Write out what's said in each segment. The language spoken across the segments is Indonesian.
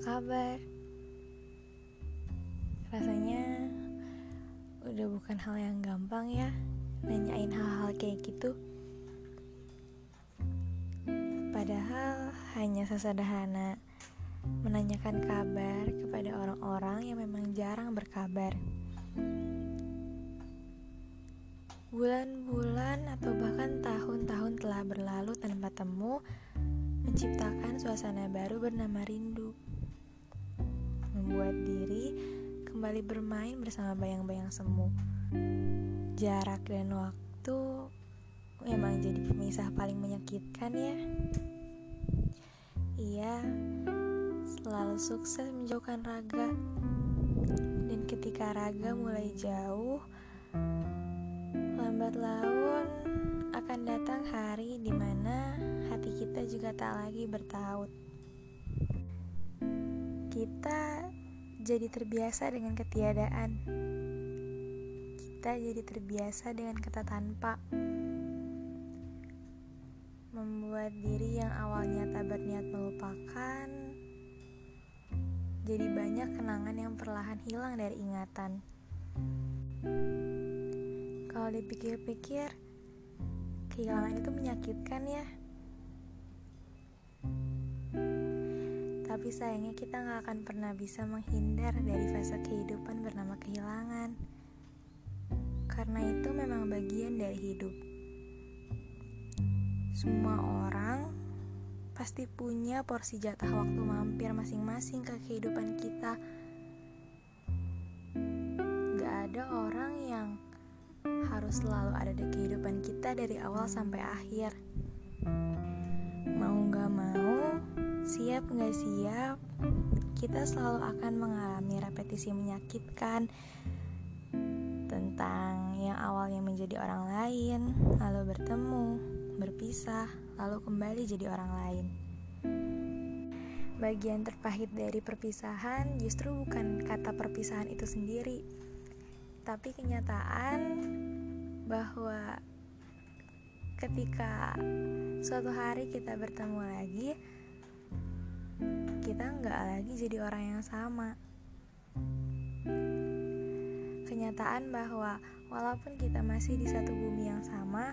kabar? Rasanya udah bukan hal yang gampang ya nanyain hal-hal kayak gitu. Padahal hanya sesederhana menanyakan kabar kepada orang-orang yang memang jarang berkabar. Bulan-bulan atau bahkan tahun-tahun telah berlalu tanpa temu, menciptakan suasana baru bernama rindu. Membuat diri kembali bermain bersama bayang-bayang semu. Jarak dan waktu memang jadi pemisah paling menyakitkan ya. Iya, selalu sukses menjauhkan raga. Dan ketika raga mulai jauh, lambat laun akan datang hari di mana hati kita juga tak lagi bertaut. Kita jadi terbiasa dengan ketiadaan. Kita jadi terbiasa dengan kata tanpa. Membuat diri yang awalnya tak berniat melupakan jadi banyak kenangan yang perlahan hilang dari ingatan. Kalau dipikir-pikir, kehilangan itu menyakitkan ya. Tapi sayangnya kita nggak akan pernah bisa menghindar dari fase kehidupan bernama kehilangan. Karena itu memang bagian dari hidup. Semua orang pasti punya porsi jatah waktu mampir masing-masing ke kehidupan kita. Gak ada orang yang harus selalu ada di kehidupan kita dari awal sampai akhir. Mau gak mau, siap gak siap, kita selalu akan mengalami repetisi menyakitkan tentang yang awalnya menjadi orang lain, lalu bertemu, berpisah, lalu kembali jadi orang lain. Bagian terpahit dari perpisahan justru bukan kata perpisahan itu sendiri, tapi kenyataan bahwa ketika suatu hari kita bertemu lagi, kita nggak lagi jadi orang yang sama. Kenyataan bahwa walaupun kita masih di satu bumi yang sama,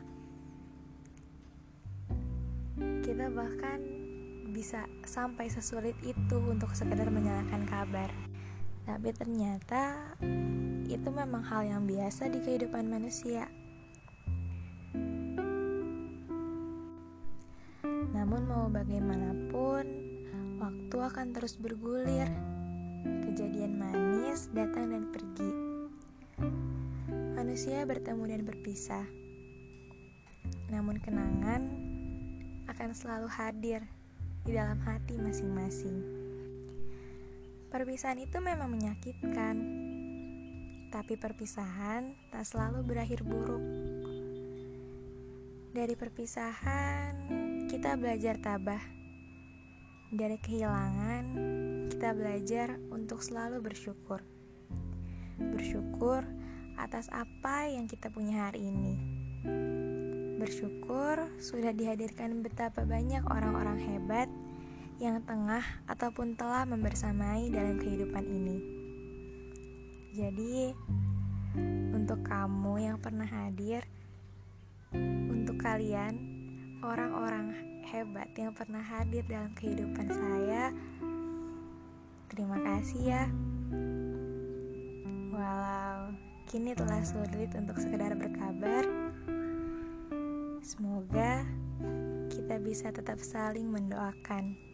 kita bahkan bisa sampai sesulit itu untuk sekedar menyalakan kabar. Tapi ternyata itu memang hal yang biasa di kehidupan manusia. Namun mau bagaimanapun, waktu akan terus bergulir. Kejadian manis datang dan pergi. Manusia bertemu dan berpisah. Namun kenangan akan selalu hadir di dalam hati masing-masing. Perpisahan itu memang menyakitkan, tapi perpisahan tak selalu berakhir buruk. Dari perpisahan, kita belajar tabah. Dari kehilangan, kita belajar untuk selalu bersyukur. Bersyukur atas apa yang kita punya hari ini. Bersyukur sudah dihadirkan betapa banyak orang-orang hebat yang tengah ataupun telah membersamai dalam kehidupan ini. Jadi, untuk kamu yang pernah hadir, untuk kalian orang-orang hebat yang pernah hadir dalam kehidupan saya, terima kasih ya. Walau kini telah sulit untuk sekedar berkabar, semoga kita bisa tetap saling mendoakan.